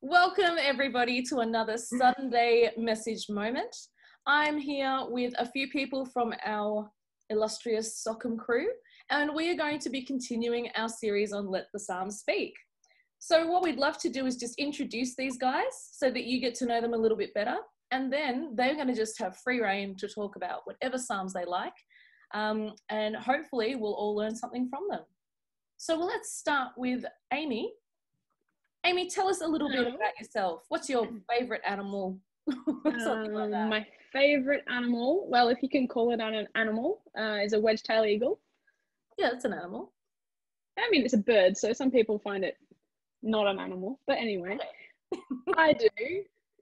Welcome, everybody, to another Sunday message moment. I'm here with a few people from our illustrious Sockham crew, and we are going to be continuing our series on Let the Psalms Speak. So, what we'd love to do is just introduce these guys so that you get to know them a little bit better, and then they're going to just have free rein to talk about whatever Psalms they like, um, and hopefully, we'll all learn something from them. So, well, let's start with Amy. Amy, tell us a little bit about yourself. What's your favorite animal? Like Um, that. my favorite animal, well, if you can call it an animal, uh, is a wedge-tailed eagle. Yeah, it's an animal. I mean, it's a bird, so some people find it not an animal. But anyway, I do.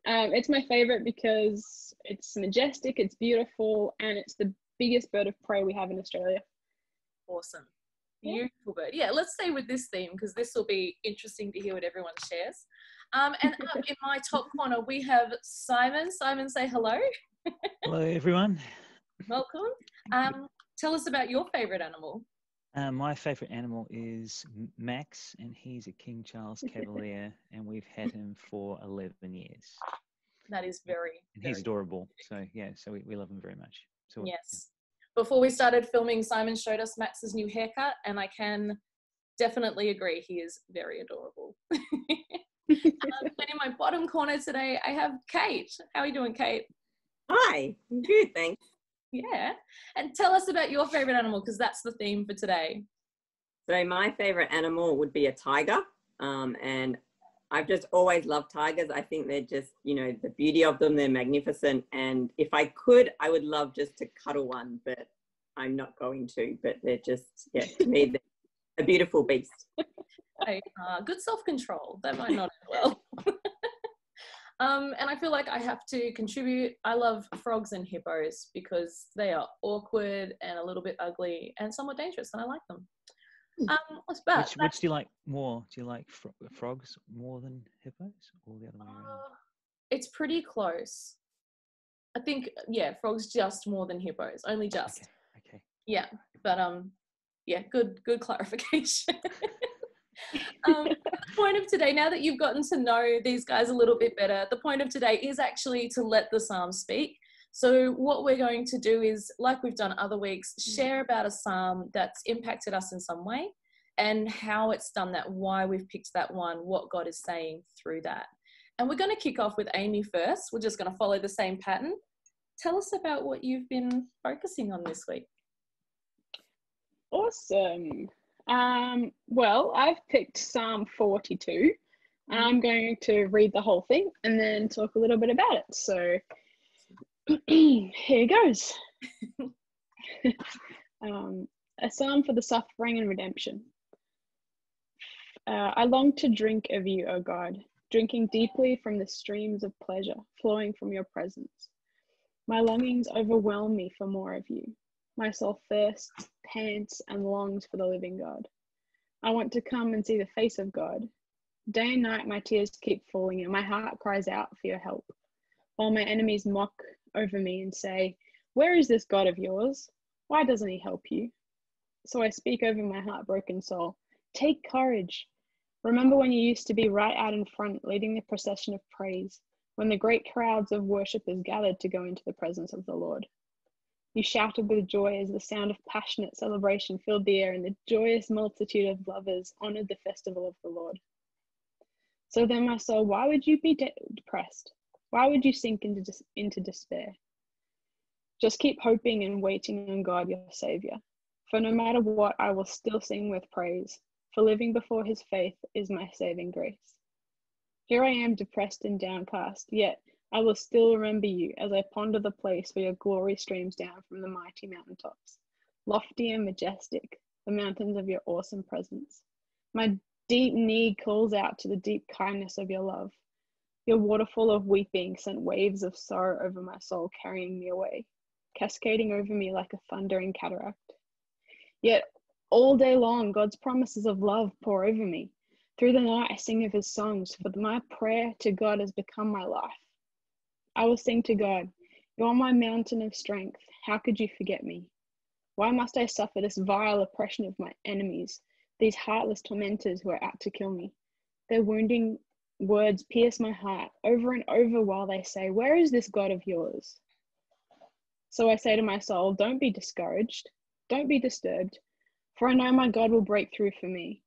Um, it's my favorite because it's majestic, it's beautiful, and it's the biggest bird of prey we have in Australia. Awesome. Yeah. Beautiful bird. Yeah, let's stay with this theme because this will be interesting to hear what everyone shares. Um, and up in my top corner, we have Simon. Simon, say hello. Hello, everyone. Welcome. Um, tell us about your favorite animal. Uh, my favourite animal is Max, and he's a King Charles Cavalier, and we've had him for 11 years. That is very, And he's adorable. So, yeah, so we, we love him very much. So, yeah. Yes. Before we started filming, Simon showed us Max's new haircut, and I can definitely agree he is very adorable. um, and in my bottom corner today, I have Kate. How are you doing, Kate? Hi, good, thanks. Yeah. And tell us about your favorite animal because that's the theme for today. So my favorite animal would be a tiger, um, and I've just always loved tigers. I think they're just, you know, the beauty of them, they're magnificent. And if I could, I would love just to cuddle one, but I'm not going to. But they're just, yeah, to me, they're a beautiful beast. Uh, good self control. That might not end well. um, and I feel like I have to contribute. I love frogs and hippos because they are awkward and a little bit ugly and somewhat dangerous, and I like them. Um, what's that? Which, which do you like more? Do you like fro- frogs more than hippos, or the other way around? Uh, it's pretty close. I think, yeah, frogs just more than hippos, only just. Okay, okay. Yeah, but um, yeah, good good clarification. um, the point of today, now that you've gotten to know these guys a little bit better, the point of today is actually to let the psalm speak. So what we're going to do is, like we've done other weeks, share about a psalm that's impacted us in some way, and how it's done that, why we've picked that one, what God is saying through that. And we're going to kick off with Amy first. We're just going to follow the same pattern. Tell us about what you've been focusing on this week. Awesome. Um, well, I've picked Psalm 42, and I'm going to read the whole thing and then talk a little bit about it. So here goes. um, a psalm for the suffering and redemption. Uh, I long to drink of you, O God, drinking deeply from the streams of pleasure flowing from your presence. My longings overwhelm me for more of you. My soul thirsts, pants, and longs for the living God. I want to come and see the face of God. Day and night, my tears keep falling, and my heart cries out for your help. While my enemies mock over me and say, Where is this God of yours? Why doesn't he help you? So I speak over my heartbroken soul Take courage. Remember when you used to be right out in front, leading the procession of praise, when the great crowds of worshippers gathered to go into the presence of the Lord. You shouted with joy as the sound of passionate celebration filled the air, and the joyous multitude of lovers honored the festival of the Lord. So then, my soul, why would you be de- depressed? Why would you sink into, dis- into despair? Just keep hoping and waiting on God, your Savior. For no matter what, I will still sing with praise, for living before His faith is my saving grace. Here I am depressed and downcast, yet I will still remember you as I ponder the place where your glory streams down from the mighty mountaintops, lofty and majestic, the mountains of your awesome presence. My deep need calls out to the deep kindness of your love. Your waterfall of weeping sent waves of sorrow over my soul, carrying me away, cascading over me like a thundering cataract. Yet all day long, God's promises of love pour over me. Through the night, I sing of his songs, for my prayer to God has become my life. I will sing to God, You are my mountain of strength. How could you forget me? Why must I suffer this vile oppression of my enemies, these heartless tormentors who are out to kill me? Their wounding words pierce my heart over and over while they say, Where is this God of yours? So I say to my soul, Don't be discouraged, don't be disturbed, for I know my God will break through for me.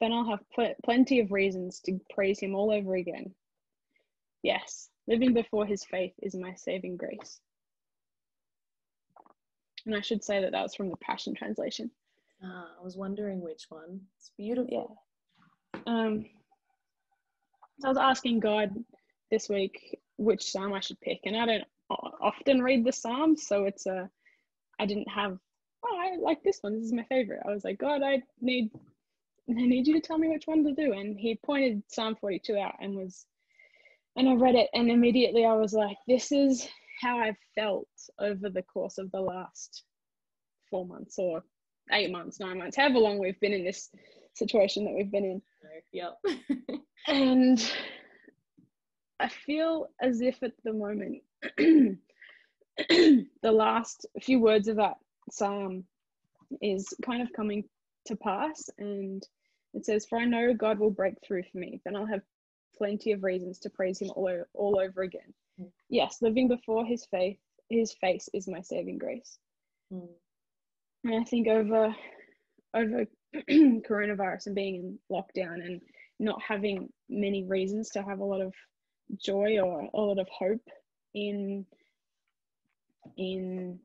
Then I'll have pl- plenty of reasons to praise him all over again. Yes, living before his faith is my saving grace. And I should say that that was from the Passion Translation. Ah, I was wondering which one. It's beautiful. Yeah. Um, I was asking God this week which psalm I should pick, and I don't often read the psalms, so it's a. I didn't have. Oh, I like this one. This is my favorite. I was like, God, I need, I need you to tell me which one to do. And He pointed Psalm forty-two out and was, and I read it, and immediately I was like, this is how I've felt over the course of the last four months or eight months, nine months, however long we've been in this situation that we've been in. Yep. and I feel as if at the moment, the last few words of that psalm is kind of coming to pass. And it says, For I know God will break through for me. Then I'll have plenty of reasons to praise him all over, all over again. Mm. Yes, living before his faith, his face is my saving grace. Mm. And I think over over coronavirus and being in lockdown and not having many reasons to have a lot of joy or a lot of hope in in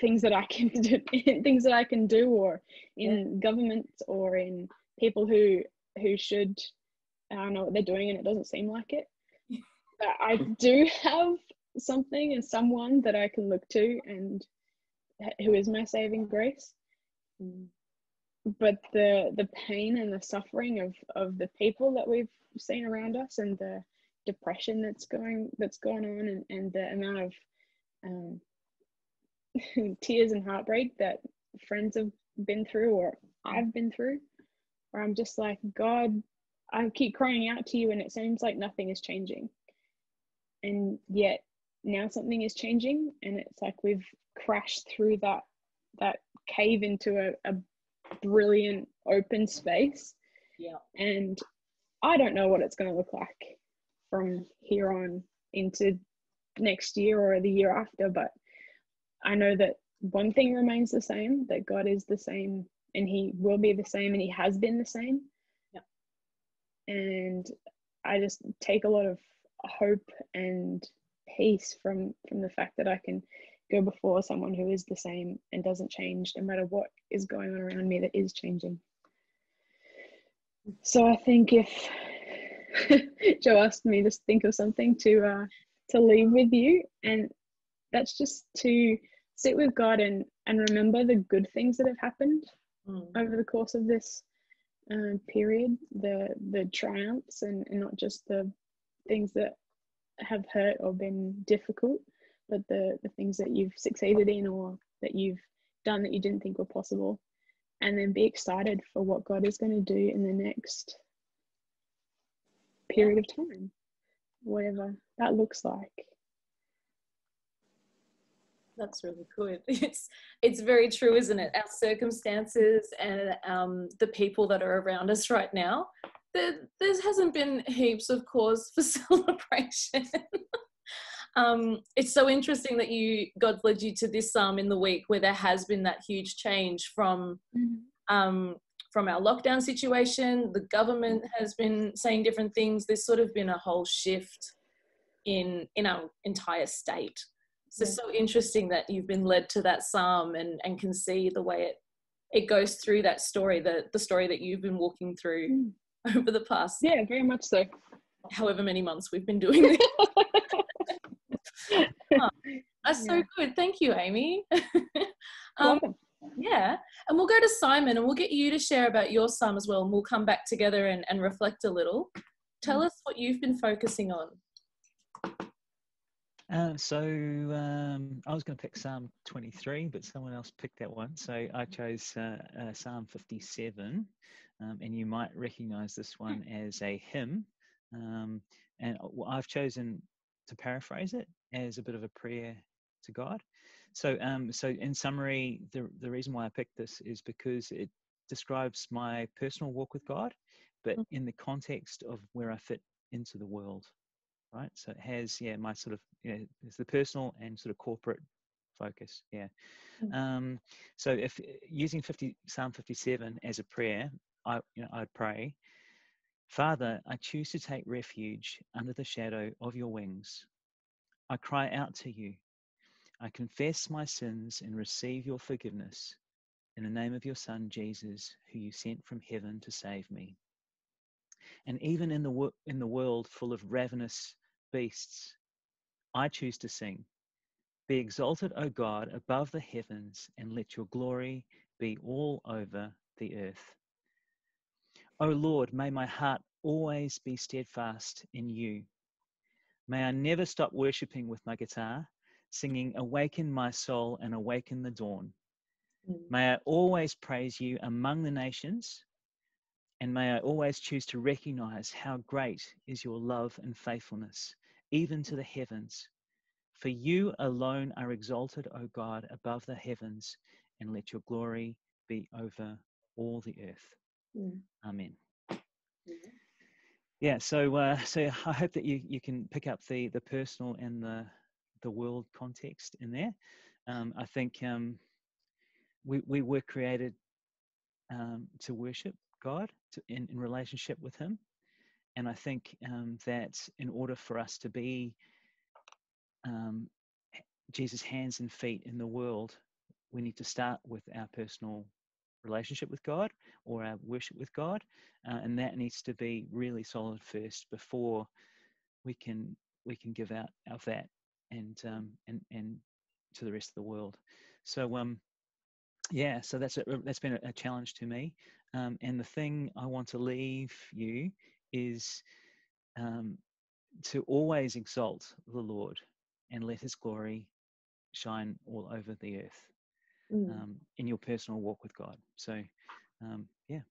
things that I can do, things that I can do, or in yeah. government, or in people who who should I don't know what they're doing, and it doesn't seem like it. but I do have something and someone that I can look to, and who is my saving grace. But the the pain and the suffering of of the people that we've seen around us and the depression that's going that's going on and, and the amount of um, tears and heartbreak that friends have been through or I've been through where I'm just like God I keep crying out to you and it seems like nothing is changing. And yet now something is changing and it's like we've crashed through that that cave into a, a brilliant open space. Yeah. And I don't know what it's going to look like from here on into next year or the year after, but I know that one thing remains the same that God is the same and He will be the same and He has been the same. Yeah. And I just take a lot of hope and peace from from the fact that I can go before someone who is the same and doesn't change no matter what is going on around me that is changing. So I think if Joe asked me to think of something to uh, to leave with you, and that's just to sit with God and and remember the good things that have happened mm. over the course of this uh, period, the the triumphs and, and not just the things that have hurt or been difficult but the the things that you've succeeded in or that you've done that you didn't think were possible and then be excited for what God is going to do in the next period of time whatever that looks like. That's really good. It's it's very true isn't it? Our circumstances and um, the people that are around us right now there, there hasn't been heaps of cause for celebration um, it's so interesting that you God led you to this psalm in the week where there has been that huge change from mm-hmm. um, from our lockdown situation. The government has been saying different things. There's sort of been a whole shift in in our entire state. So yeah. so interesting that you've been led to that psalm and and can see the way it it goes through that story, the the story that you've been walking through mm. over the past. Yeah, very much so. However many months we've been doing this. oh, that's so good. Thank you, Amy. um, yeah. And we'll go to Simon and we'll get you to share about your psalm as well. And we'll come back together and, and reflect a little. Tell mm. us what you've been focusing on. Uh, so um, I was going to pick Psalm 23, but someone else picked that one. So I chose uh, uh, Psalm 57, um, and you might recognize this one as a hymn. Um, and uh, I've chosen to paraphrase it as a bit of a prayer to God. So, um, so in summary, the the reason why I picked this is because it describes my personal walk with God, but Mm. in the context of where I fit into the world, right? So it has, yeah, my sort of, you know, it's the personal and sort of corporate focus, yeah. Mm. Um, so if using 50 Psalm 57 as a prayer, I, you know, I'd pray, Father, I choose to take refuge under the shadow of your wings. I cry out to you. I confess my sins and receive your forgiveness in the name of your Son, Jesus, who you sent from heaven to save me. And even in the, wo- in the world full of ravenous beasts, I choose to sing. Be exalted, O God, above the heavens, and let your glory be all over the earth. O Lord, may my heart always be steadfast in you. May I never stop worshipping with my guitar, singing, Awaken my soul and awaken the dawn. Mm. May I always praise you among the nations, and may I always choose to recognize how great is your love and faithfulness, even to the heavens. For you alone are exalted, O God, above the heavens, and let your glory be over all the earth. Mm. Amen. Yeah. Yeah, so uh, so I hope that you, you can pick up the the personal and the the world context in there. Um, I think um, we we were created um, to worship God to, in in relationship with Him, and I think um, that in order for us to be um, Jesus' hands and feet in the world, we need to start with our personal relationship with God or our worship with God, uh, and that needs to be really solid first before we can we can give out of that and um, and and to the rest of the world. So um, yeah, so that's a, that's been a, challenge to me. Um, and the thing I want to leave you is um, to always exalt the Lord and let His glory shine all over the earth Mm. um, in your personal walk with God. So, um, yeah,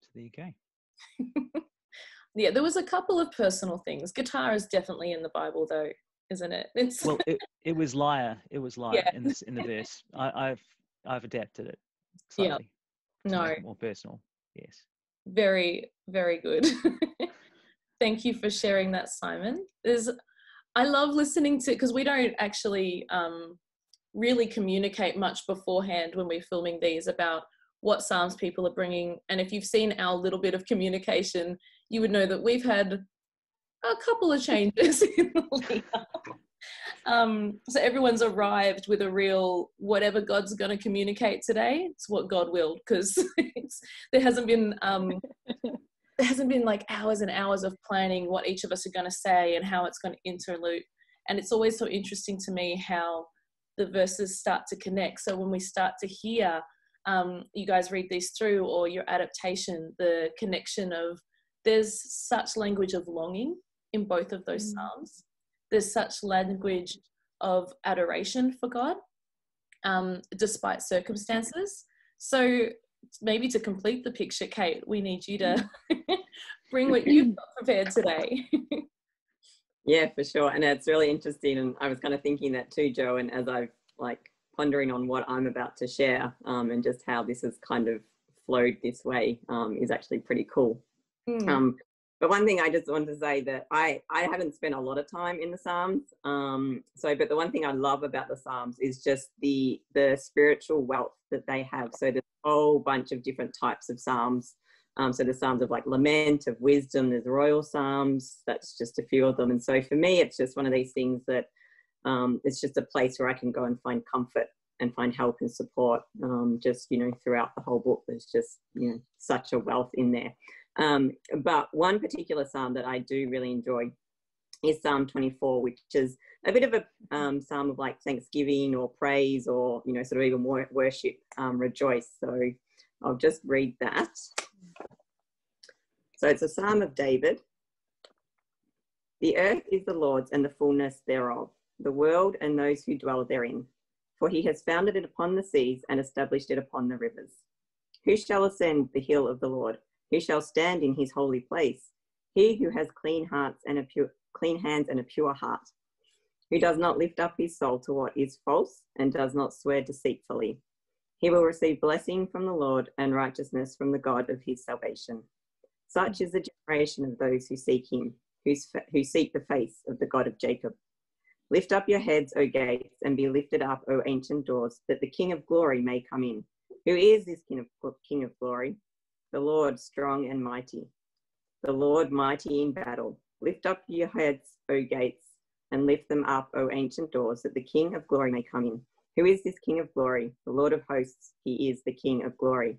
so there you go. yeah, there was a couple of personal things. Guitar is definitely in the Bible, though, isn't it? It's Well, it, it was lyre. It was lyre Yeah. in this in the verse. I, I've I've adapted it Yeah. slightly no, more personal. Yes. very, very good. Thank you for sharing that, Simon. There's, I love listening to because we don't actually um, really communicate much beforehand when we're filming these about what psalms people are bringing. And if you've seen our little bit of communication, you would know that we've had a couple of changes in. Um, so everyone's arrived with a real whatever God's going to communicate today. It's what God willed because there hasn't been um, there hasn't been like hours and hours of planning what each of us are going to say and how it's going to interlude. And it's always so interesting to me how the verses start to connect. So when we start to hear um, you guys read these through or your adaptation, the connection of there's such language of longing in both of those Mm. psalms. There's such language of adoration for God, um, despite circumstances. So maybe to complete the picture, Kate, we need you to bring what you've got prepared today. Yeah, for sure. And it's really interesting. And I was kind of thinking that too, Joe. And as I've like pondering on what I'm about to share um, and just how this has kind of flowed this way um, is actually pretty cool. Hmm. Um, but one thing I just want to say that I, I haven't spent a lot of time in the Psalms. Um, so, but the one thing I love about the Psalms is just the the spiritual wealth that they have. So there's a whole bunch of different types of Psalms. Um, so there's Psalms of like lament, of wisdom. There's royal Psalms. That's just a few of them. And so for me, it's just one of these things that um, it's just a place where I can go and find comfort and find help and support. Um, just you know, throughout the whole book, there's just you know such a wealth in there. Um, but one particular psalm that I do really enjoy is Psalm 24, which is a bit of a um, psalm of like thanksgiving or praise or, you know, sort of even worship, um, rejoice. So I'll just read that. So it's a psalm of David. The earth is the Lord's and the fullness thereof, the world and those who dwell therein. For he has founded it upon the seas and established it upon the rivers. Who shall ascend the hill of the Lord? Who shall stand in his holy place? He who has clean hearts and a pure, clean hands and a pure heart, who does not lift up his soul to what is false and does not swear deceitfully. He will receive blessing from the Lord and righteousness from the God of his salvation. Such is the generation of those who seek him, who seek the face of the God of Jacob. Lift up your heads, O gates, and be lifted up, O ancient doors, that the King of glory may come in. Who is this King of, King of glory? The Lord strong and mighty, the Lord mighty in battle. Lift up your heads, O gates, and lift them up, O ancient doors, that the King of glory may come in. Who is this King of glory? The Lord of hosts, he is the King of glory.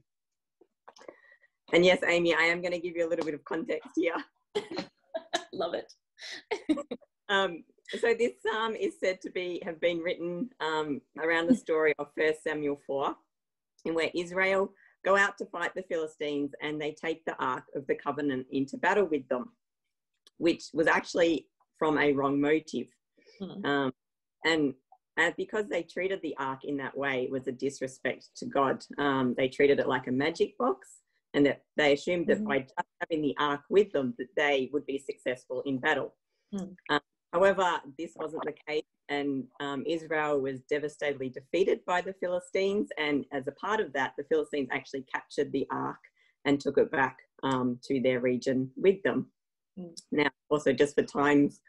And yes, Amy, I am going to give you a little bit of context here. Love it. um, so this psalm is said to be have been written um, around the story of First Samuel four, in where Israel go out to fight the Philistines and they take the Ark of the Covenant into battle with them, which was actually from a wrong motive. Mm. Um, and and because they treated the ark in that way, it was a disrespect to God. Um, they treated it like a magic box, and that they assumed that mm-hmm. by just having the ark with them, that they would be successful in battle. Mm. Um, however, this wasn't the case, and um, Israel was devastatingly defeated by the Philistines. And as a part of that, the Philistines actually captured the ark and took it back um, to their region with them. Mm. Now, also just for times,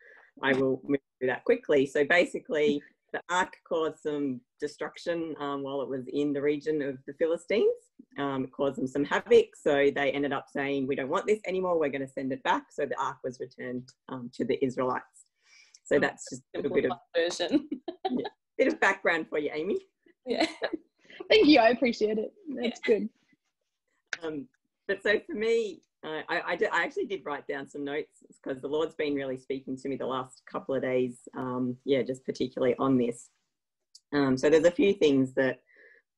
I will move through that quickly. So basically the ark caused some destruction um, while it was in the region of the Philistines. Um, it caused them some havoc. So they ended up saying, We don't want this anymore. We're going to send it back. So the ark was returned um, to the Israelites. So that's just a little bit of version. yeah, bit of background for you, Amy. Yeah. Thank you. I appreciate it. That's yeah. good. Um, but so for me, uh, I, actually did write down some notes because the Lord's been really speaking to me the last couple of days. Um, yeah, just particularly on this. Um, so there's a few things that,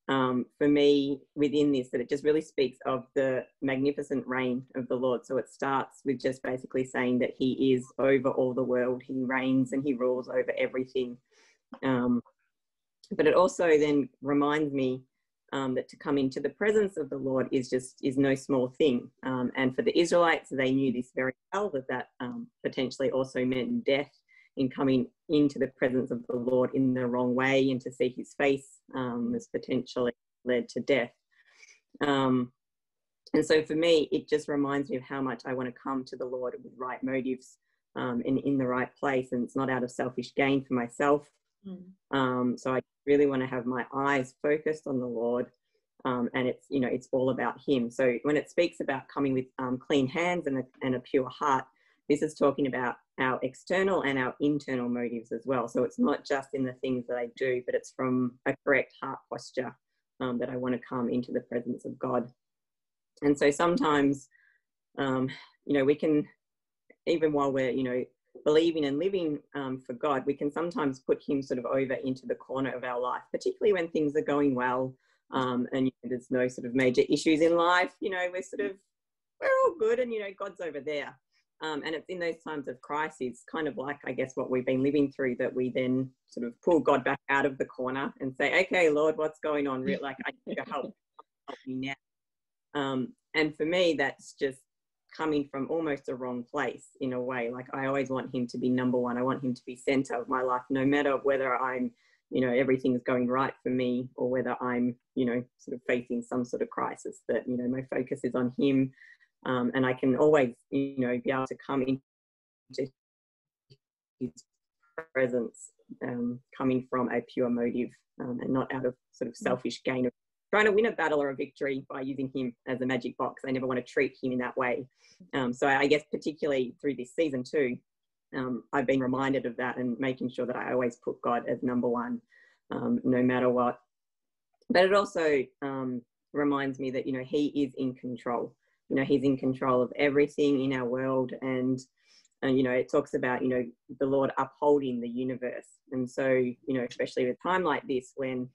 um, for me, within this, that it just really speaks of the magnificent reign of the Lord. So it starts with just basically saying that He is over all the world. He reigns and He rules over everything. Um, but it also then reminds me um, that to come into the presence of the Lord is just is no small thing. Um, and for the Israelites, they knew this very well that that um, potentially also meant death in coming into the presence of the Lord in the wrong way and to see His face um, was potentially led to death. Um, and so for me, it just reminds me of how much I want to come to the Lord with right motives um, and in the right place, and it's not out of selfish gain for myself. Mm. so I really want to have my eyes focused on the Lord. Um, and it's you know it's all about him so when it speaks about coming with um, clean hands and a, and a pure heart this is talking about our external and our internal motives as well so it's not just in the things that i do but it's from a correct heart posture um, that i want to come into the presence of god and so sometimes um, you know we can even while we're you know believing and living um, for God, we can sometimes put Him sort of over into the corner of our life, particularly when things are going well um, and you know, there's no sort of major issues in life. You know, we're sort of we're all good, and you know, God's over there. Um, and it's in those times of crisis, kind of like I guess what we've been living through, that we then sort of pull God back out of the corner and say, "Okay, Lord, what's going on? Like I need your help, help me now." Um, and for me, that's just coming from almost a wrong place in a way. Like I always want him to be number one. I want him to be center of my life, no matter whether I'm, you know, everything's going right for me or whether I'm, you know, sort of facing some sort of crisis. That you know, my focus is on him, um, and I can always, you know, be able to come into his presence, um, coming from a pure motive um, and not out of sort of selfish gain of trying to win a battle or a victory by using him as a magic box. I never want to treat him in that way. Um, so I guess particularly through this season too, um, I've been reminded of that and making sure that I always put God as number one, um, no matter what. But it also um, reminds me that you know He is in control. You know He's in control of everything in our world, and and you know it talks about you know the Lord upholding the universe. And so you know especially with time like this when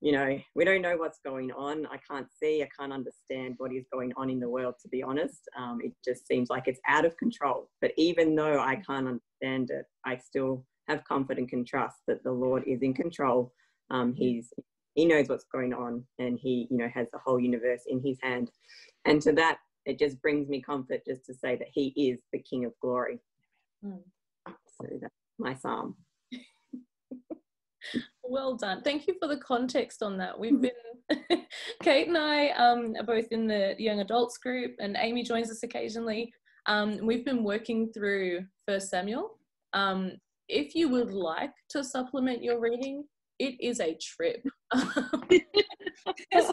you know, we don't know what's going on. I can't see, I can't understand what is going on in the world, to be honest. Um, it just seems like it's out of control. But even though I can't understand it, I still have confidence and can trust that the Lord is in control. Um, he's he knows what's going on and he you know has the whole universe in his hand and to that it just brings me comfort just to say that he is the king of glory mm. so that's my psalm Well done. Thank you for the context on that. We've been, Kate and I um, are both in the young adults group, and Amy joins us occasionally. Um, we've been working through First Samuel. Um, if you would like to supplement your reading, it is a trip. it's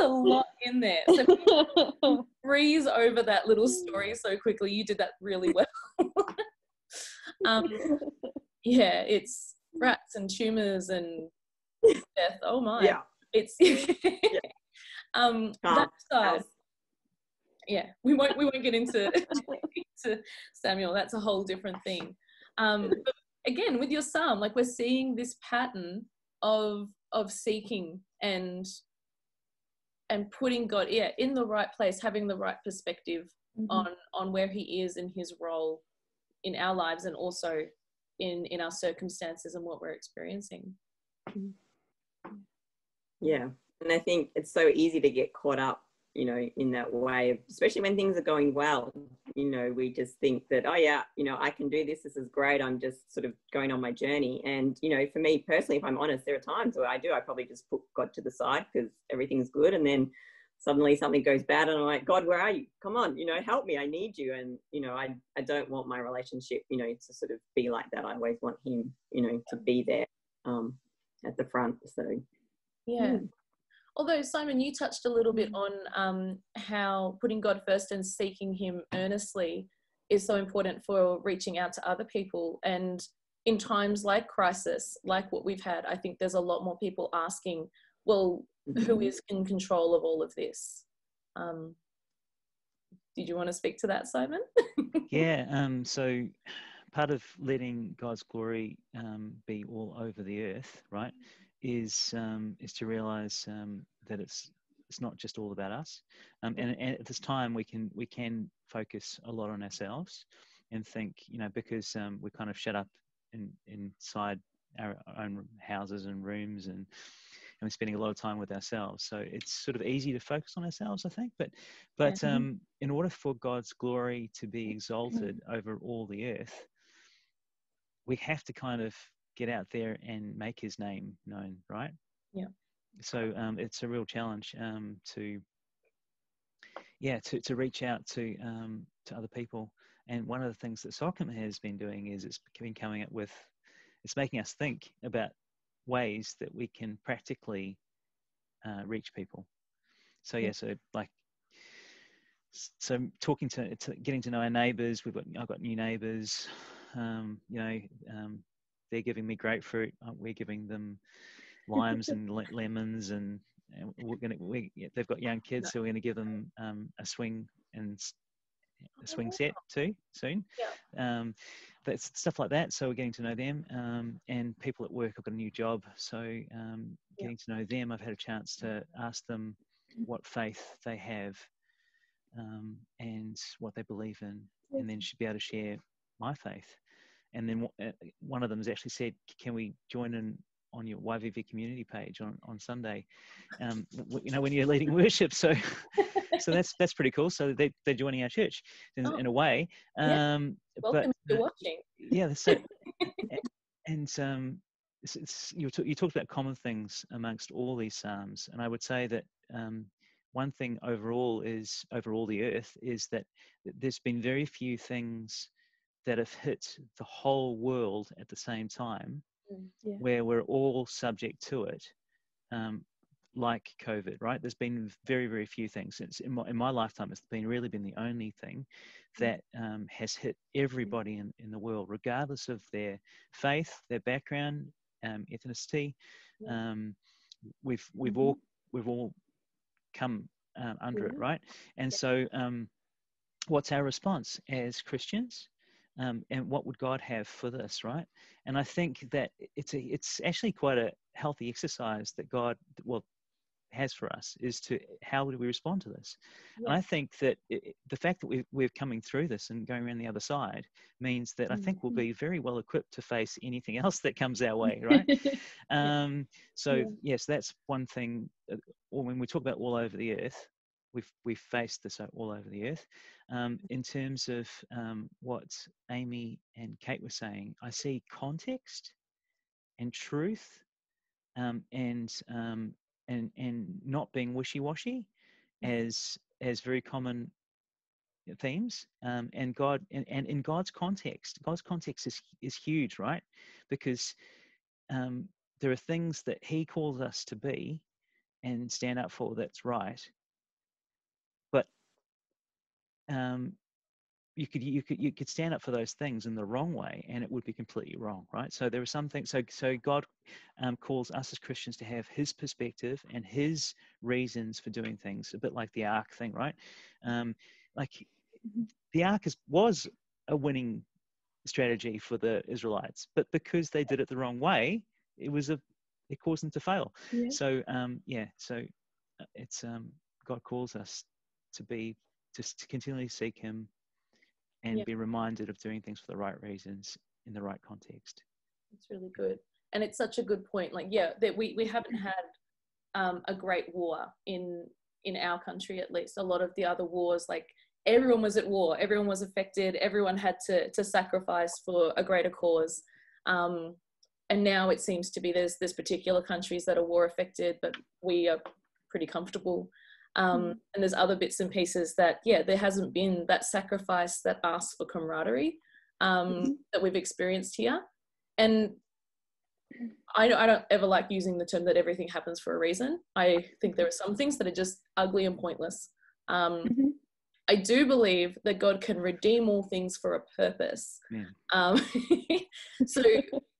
a lot in there. So breeze over that little story so quickly. You did that really well. um, yeah, it's rats and tumors and death. Oh my. Yeah. It's yeah. um that side. Yeah, we won't we won't get into, into Samuel. That's a whole different thing. Um, but again, with your psalm, like we're seeing this pattern of of seeking and and putting God, yeah, in the right place, having the right perspective mm-hmm. on on where He is in His role in our lives, and also in in our circumstances and what we're experiencing. Yeah. And i think it's so easy to get caught up you know in that way especially when things are going well. You know we just think that oh yeah you know i can do this. This is great. I'm just sort of going on my journey. And you know for me personally if i'm honest there are times where i do i probably just put god to the side because everything's good. And then suddenly something goes bad and I'm like, God, where are you? Come on, you know, help me. I need you. And, you know, I, I don't want my relationship, you know, to sort of be like that. I always want him, you know, to be there um, at the front. So, yeah. yeah. Although, Simon, you touched a little bit on um, how putting God first and seeking him earnestly is so important for reaching out to other people. And in times like crisis, like what we've had, I think there's a lot more people asking, well, who mm-hmm. is in control of all of this? Um, did you want to speak to that, Simon? yeah. Um, so part of letting God's glory um, be all over the earth, right, is um, is to realize um, that it's it's not just all about us. Um, and, and, at this time, we can we can focus a lot on ourselves and think, you know, because um, we're kind of shut up in, inside our own houses and rooms and we're spending a lot of time with ourselves. So it's sort of easy to focus on ourselves, I think. But but yeah. um, in order for God's glory to be exalted over all the earth, we have to kind of get out there and make His name known, right? Yeah. So um, it's a real challenge um, to yeah to to reach out to um, to other people. And one of the things that SOCM has been doing is it's been coming up with it's making us think about ways that we can practically uh, reach people. So yeah, so like so talking to, to, getting to know our neighbours. We've got I've got new neighbours. Um, you know, um, they're giving me grapefruit. Uh, we're giving them limes and lemons, and, and, we're gonna we they've got young kids, so we're gonna give them um, a swing and a swing set too soon. Yeah. Um, that's stuff like that. So we're getting to know them, um, and people at work. I've got a new job, so um, getting yeah. to know them. I've had a chance to ask them what faith they have um, and what they believe in, yeah. and then should be able to share my faith. And then uh, one of them has actually said, "Can we join in on your YVV community page on on Sunday?" Um, you know, when you're leading worship. So so that's that's pretty cool. So they they're joining our church in, oh. in a way. Um, yeah. Welcome but, to watching. Yeah, so and um, it's, it's, you, t- you talked about common things amongst all these psalms, and I would say that um, one thing overall is over all the earth is that there's been very few things that have hit the whole world at the same time, mm, yeah. where we're all subject to it. Um, like COVID, right? There's been very, very few things since in my, in my lifetime. It's been really been the only thing mm. that um, has hit everybody in, in the world, regardless of their faith, their background, um, ethnicity. Um, we've we've mm-hmm. all we've all come um, under it, right? And so, um, what's our response as Christians? Um, and what would God have for this, right? And I think that it's a, it's actually quite a healthy exercise that God, well, has for us is to how do we respond to this yeah. and i think that it, the fact that we, we're coming through this and going around the other side means that mm-hmm. i think we'll mm-hmm. be very well equipped to face anything else that comes our way right um, so yeah. yes that's one thing uh, when we talk about all over the earth we've we've faced this all over the earth. Um, mm-hmm. in terms of um, what amy and kate were saying i see context and truth um, and um, and and not being wishy-washy as as very common themes. Um, and god and, and in god's context god's context is is huge right? Because um, there are things that he calls us to be and stand up for that's right um, you could you could you could stand up for those things in the wrong way and it would be completely wrong right? So there are some things so so god um, calls us as christians to have his perspective and his reasons for doing things a bit like the ark thing right? Um, like the ark is, was a winning strategy for the israelites but because they did it the wrong way it was a it caused them to fail. Yeah. so um yeah so uh, it's um god calls us to be just to continually seek him and be reminded of doing things for the right reasons in the right context. It's really good. And it's such a good point. Like, yeah, that we, we haven't had um, a great war in in our country at least. A lot of the other wars, like everyone was at war, everyone was affected, everyone had to to sacrifice for a greater cause. Um, and now it seems to be there's there's particular countries that are war affected, but we are pretty comfortable um, mm. and there's other bits and pieces that yeah there hasn't been that sacrifice that asks for camaraderie um, mm-hmm. that we've experienced here and I, I don't ever like using the term that everything happens for a reason i think there are some things that are just ugly and pointless um, mm-hmm. I do believe that God can redeem all things for a purpose. Yeah. Um, so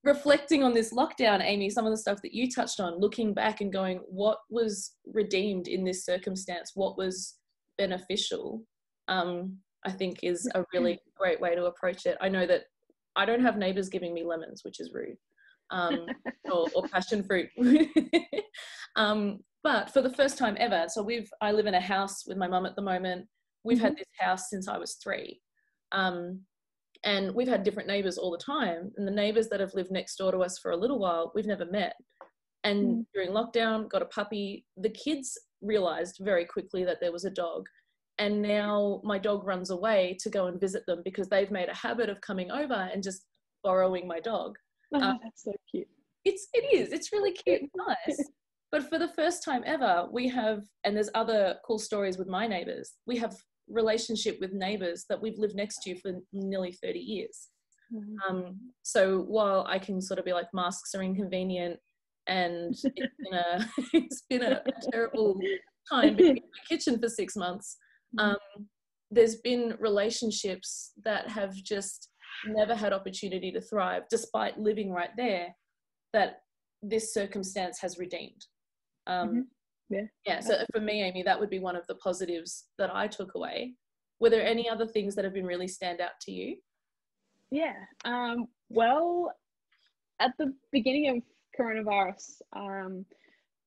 reflecting on this lockdown, Amy, some of the stuff that you touched on, looking back and going, what was redeemed in this circumstance? What was beneficial? Um, I think is a really great way to approach it. I know that I don't have neighbors giving me lemons, which is rude, um, or, or, passion fruit. um, but for the first time ever, so we've I live in a house with my mum at the moment. We've mm-hmm. had this house since I was three. Um, and we've had different neighbors all the time and the neighbors that have lived next door to us for a little while we've never met. And mm. during lockdown got a puppy the kids realized very quickly that there was a dog and now my dog runs away to go and visit them because they've made a habit of coming over and just borrowing my dog. Oh, um, that's so cute. it's it is it's really cute nice. But for the first time ever we have and there's other cool stories with my neighbors we have relationship with neighbors that we've lived next to for nearly 30 years. Mm-hmm. Um, so while I can sort of be like masks are inconvenient and it's been a, it's been a, a terrible time being in my kitchen for six months, mm-hmm. um, there's been relationships that have just never had opportunity to thrive despite living right there that this circumstance has redeemed. Um, mm-hmm yeah. Yeah so for me amy that would be one of the positives that i took away. Were there any other things that have been really stand out to you? Yeah um, well at the beginning of coronavirus um,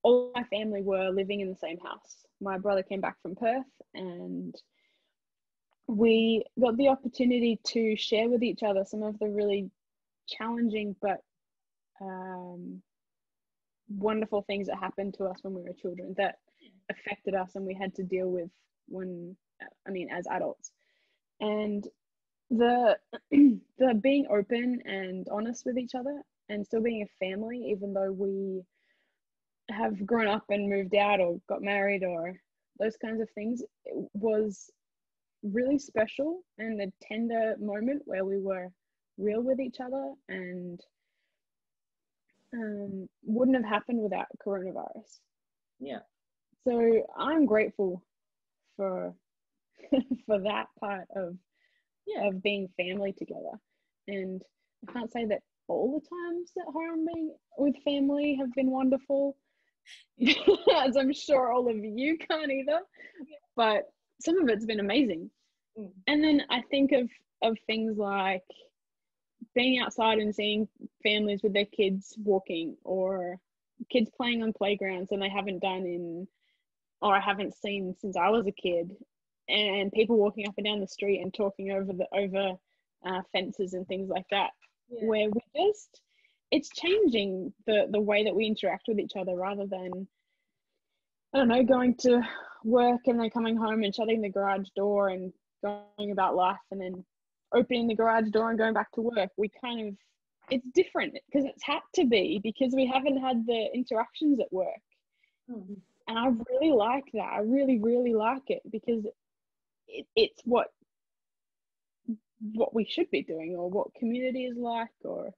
all my family were living in the same house. My brother came back from perth and we got the opportunity to share with each other some of the really challenging but um, wonderful things that happened to us when we were children that affected us and we had to deal with when i mean as adults. And the the being open and honest with each other and still being a family even though we have grown up and moved out or got married or those kinds of things was really special and a tender moment where we were real with each other and um, wouldn't have happened without coronavirus. Yeah. So I'm grateful for for that part of yeah. of being family together. And I can't say that all the times that home being with family have been wonderful, as I'm sure all of you can't either. But some of it's been amazing. Mm. And then I think of of things like being outside and seeing families with their kids walking or kids playing on playgrounds and they haven't done in or I haven't seen since I was a kid and people walking up and down the street and talking over the over uh, fences and things like that yeah. where we just it's changing the the way that we interact with each other rather than I don't know going to work and then coming home and shutting the garage door and going about life and then opening the garage door and going back to work. We kind of it's different because it's had to be because we haven't had the interactions at work. Hmm. And I really like that. I really, really like it because it, it's what what we should be doing or what community is like or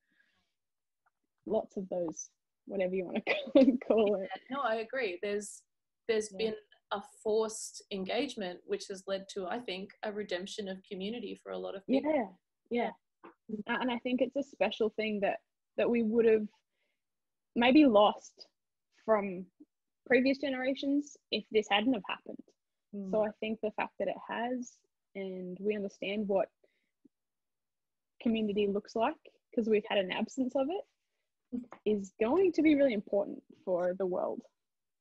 lots of those whatever you want to call it no i agree there's there's Yeah. been a forced engagement which has led to i think a redemption of community for a lot of people. Yeah yeah. And i think it's a special thing that that we would have maybe lost from previous generations if this hadn't have happened. Mm. so i think the fact that it has and we understand what community looks like because we've had an absence of it is going to be really important for the world.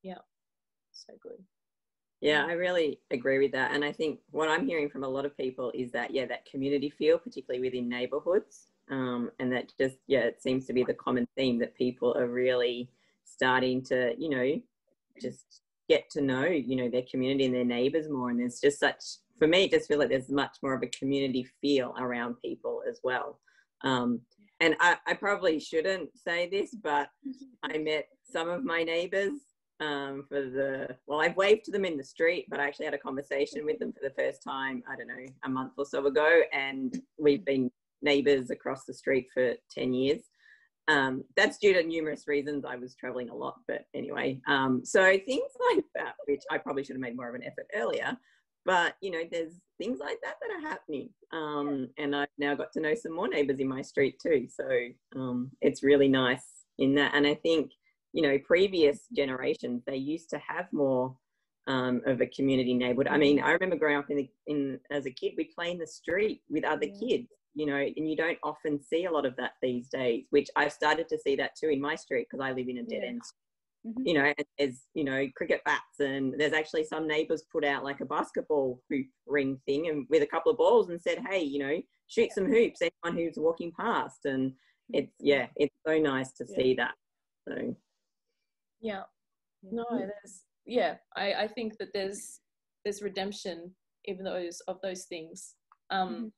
Yeah, so good Yeah, I really agree with that. And I think what I'm hearing from a lot of people is that, yeah, that community feel, particularly within neighborhoods. Um, and that just, yeah, it seems to be the common theme that people are really starting to, you know, just get to know, you know, their community and their neighbors more. And there's just such, for me, it just feel like there's much more of a community feel around people as well. Um, and I, I probably shouldn't say this, but I met some of my neighbors um, for the well i've waved to them in the street but i actually had a conversation with them for the first time i don't know a month or so ago and we've been neighbors across the street for 10 years. Um, that's due to numerous reasons. I was traveling a lot but anyway um, so things like that which i probably should have made more of an effort earlier but you know there's things like that that are happening um, and i've now got to know some more neighbors in my street too so um, it's really nice in that and i think you know previous generations they used to have more um, of a community neighborhood i mean i remember growing up in, the, in as a kid we'd play in the street with other Yeah. kids you know and you don't often see a lot of that these days which i've started to see that too in my street because i live in a dead Yeah. end Mhm. you know and there's you know cricket bats and there's actually some neighbors put out like a basketball hoop ring thing and with a couple of balls and said hey you know shoot some hoops anyone who's walking past and it's yeah it's so nice to Yeah. see that so yeah. No there's yeah i i think that there's there's redemption even those of those things. Um Mhm.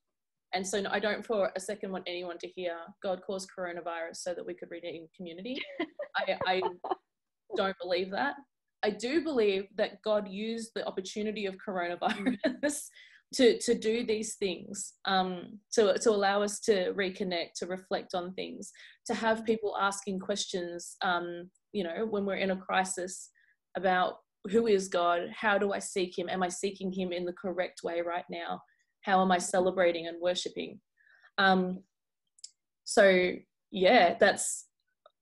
and so i don't for a second want anyone to hear god caused coronavirus so that we could redeem community. I i don't believe that. I do believe that god used the opportunity of coronavirus to to do these things um to to allow us to reconnect to reflect on things to have people asking questions um you know when we're in a crisis about who is god how do i seek him? Am i seeking him in the correct way right now? How am i celebrating and worshiping? Um so yeah that's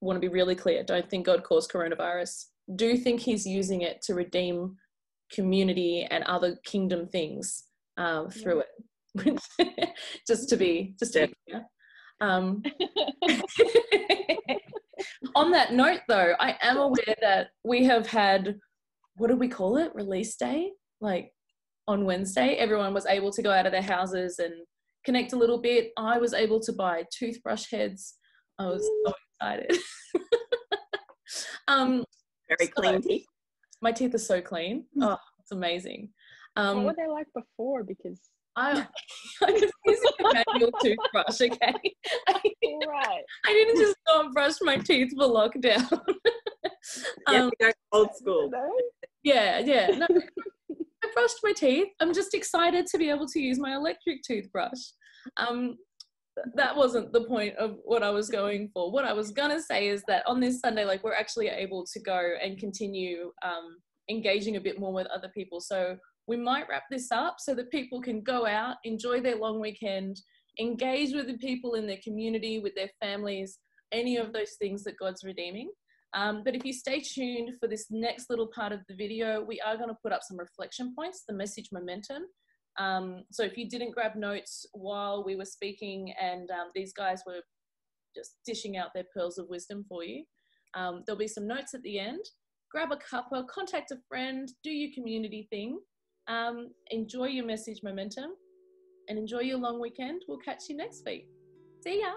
want to be really clear don't think god caused coronavirus. Do think he's using it to redeem community and other kingdom things um, through it. Just to be just to be clear. Um, on that note though i am aware that we have had what do we call it? Release day? Like on wednesday everyone was able to go out of their houses and connect a little bit. I was able to buy toothbrush heads. I was so excited. Um very So- clean teeth. my teeth are so clean. Oh it's amazing um what were they like before because I, I was using a manual toothbrush, okay? I, right I didn't just go and brush my teeth for lockdown. you have um, to go old school yeah, yeah. No, I brushed my teeth. I'm just excited to be able to use my electric toothbrush. Um, that wasn't the point of what I was going for. What I was gonna say is that on this Sunday, like we're actually able to go and continue um, engaging a bit more with other people. So we might wrap this up so that people can go out, enjoy their long weekend, engage with the people in their community, with their families, any of those things that God's redeeming. Um, but if you stay tuned for this next little part of the video, we are going to put up some reflection points, the message momentum. Um, so if you didn't grab notes while we were speaking and um, these guys were just dishing out their pearls of wisdom for you, um, there'll be some notes at the end. Grab a cuppa, contact a friend, do your community thing, um, enjoy your message momentum, and enjoy your long weekend. We'll catch you next week. See ya.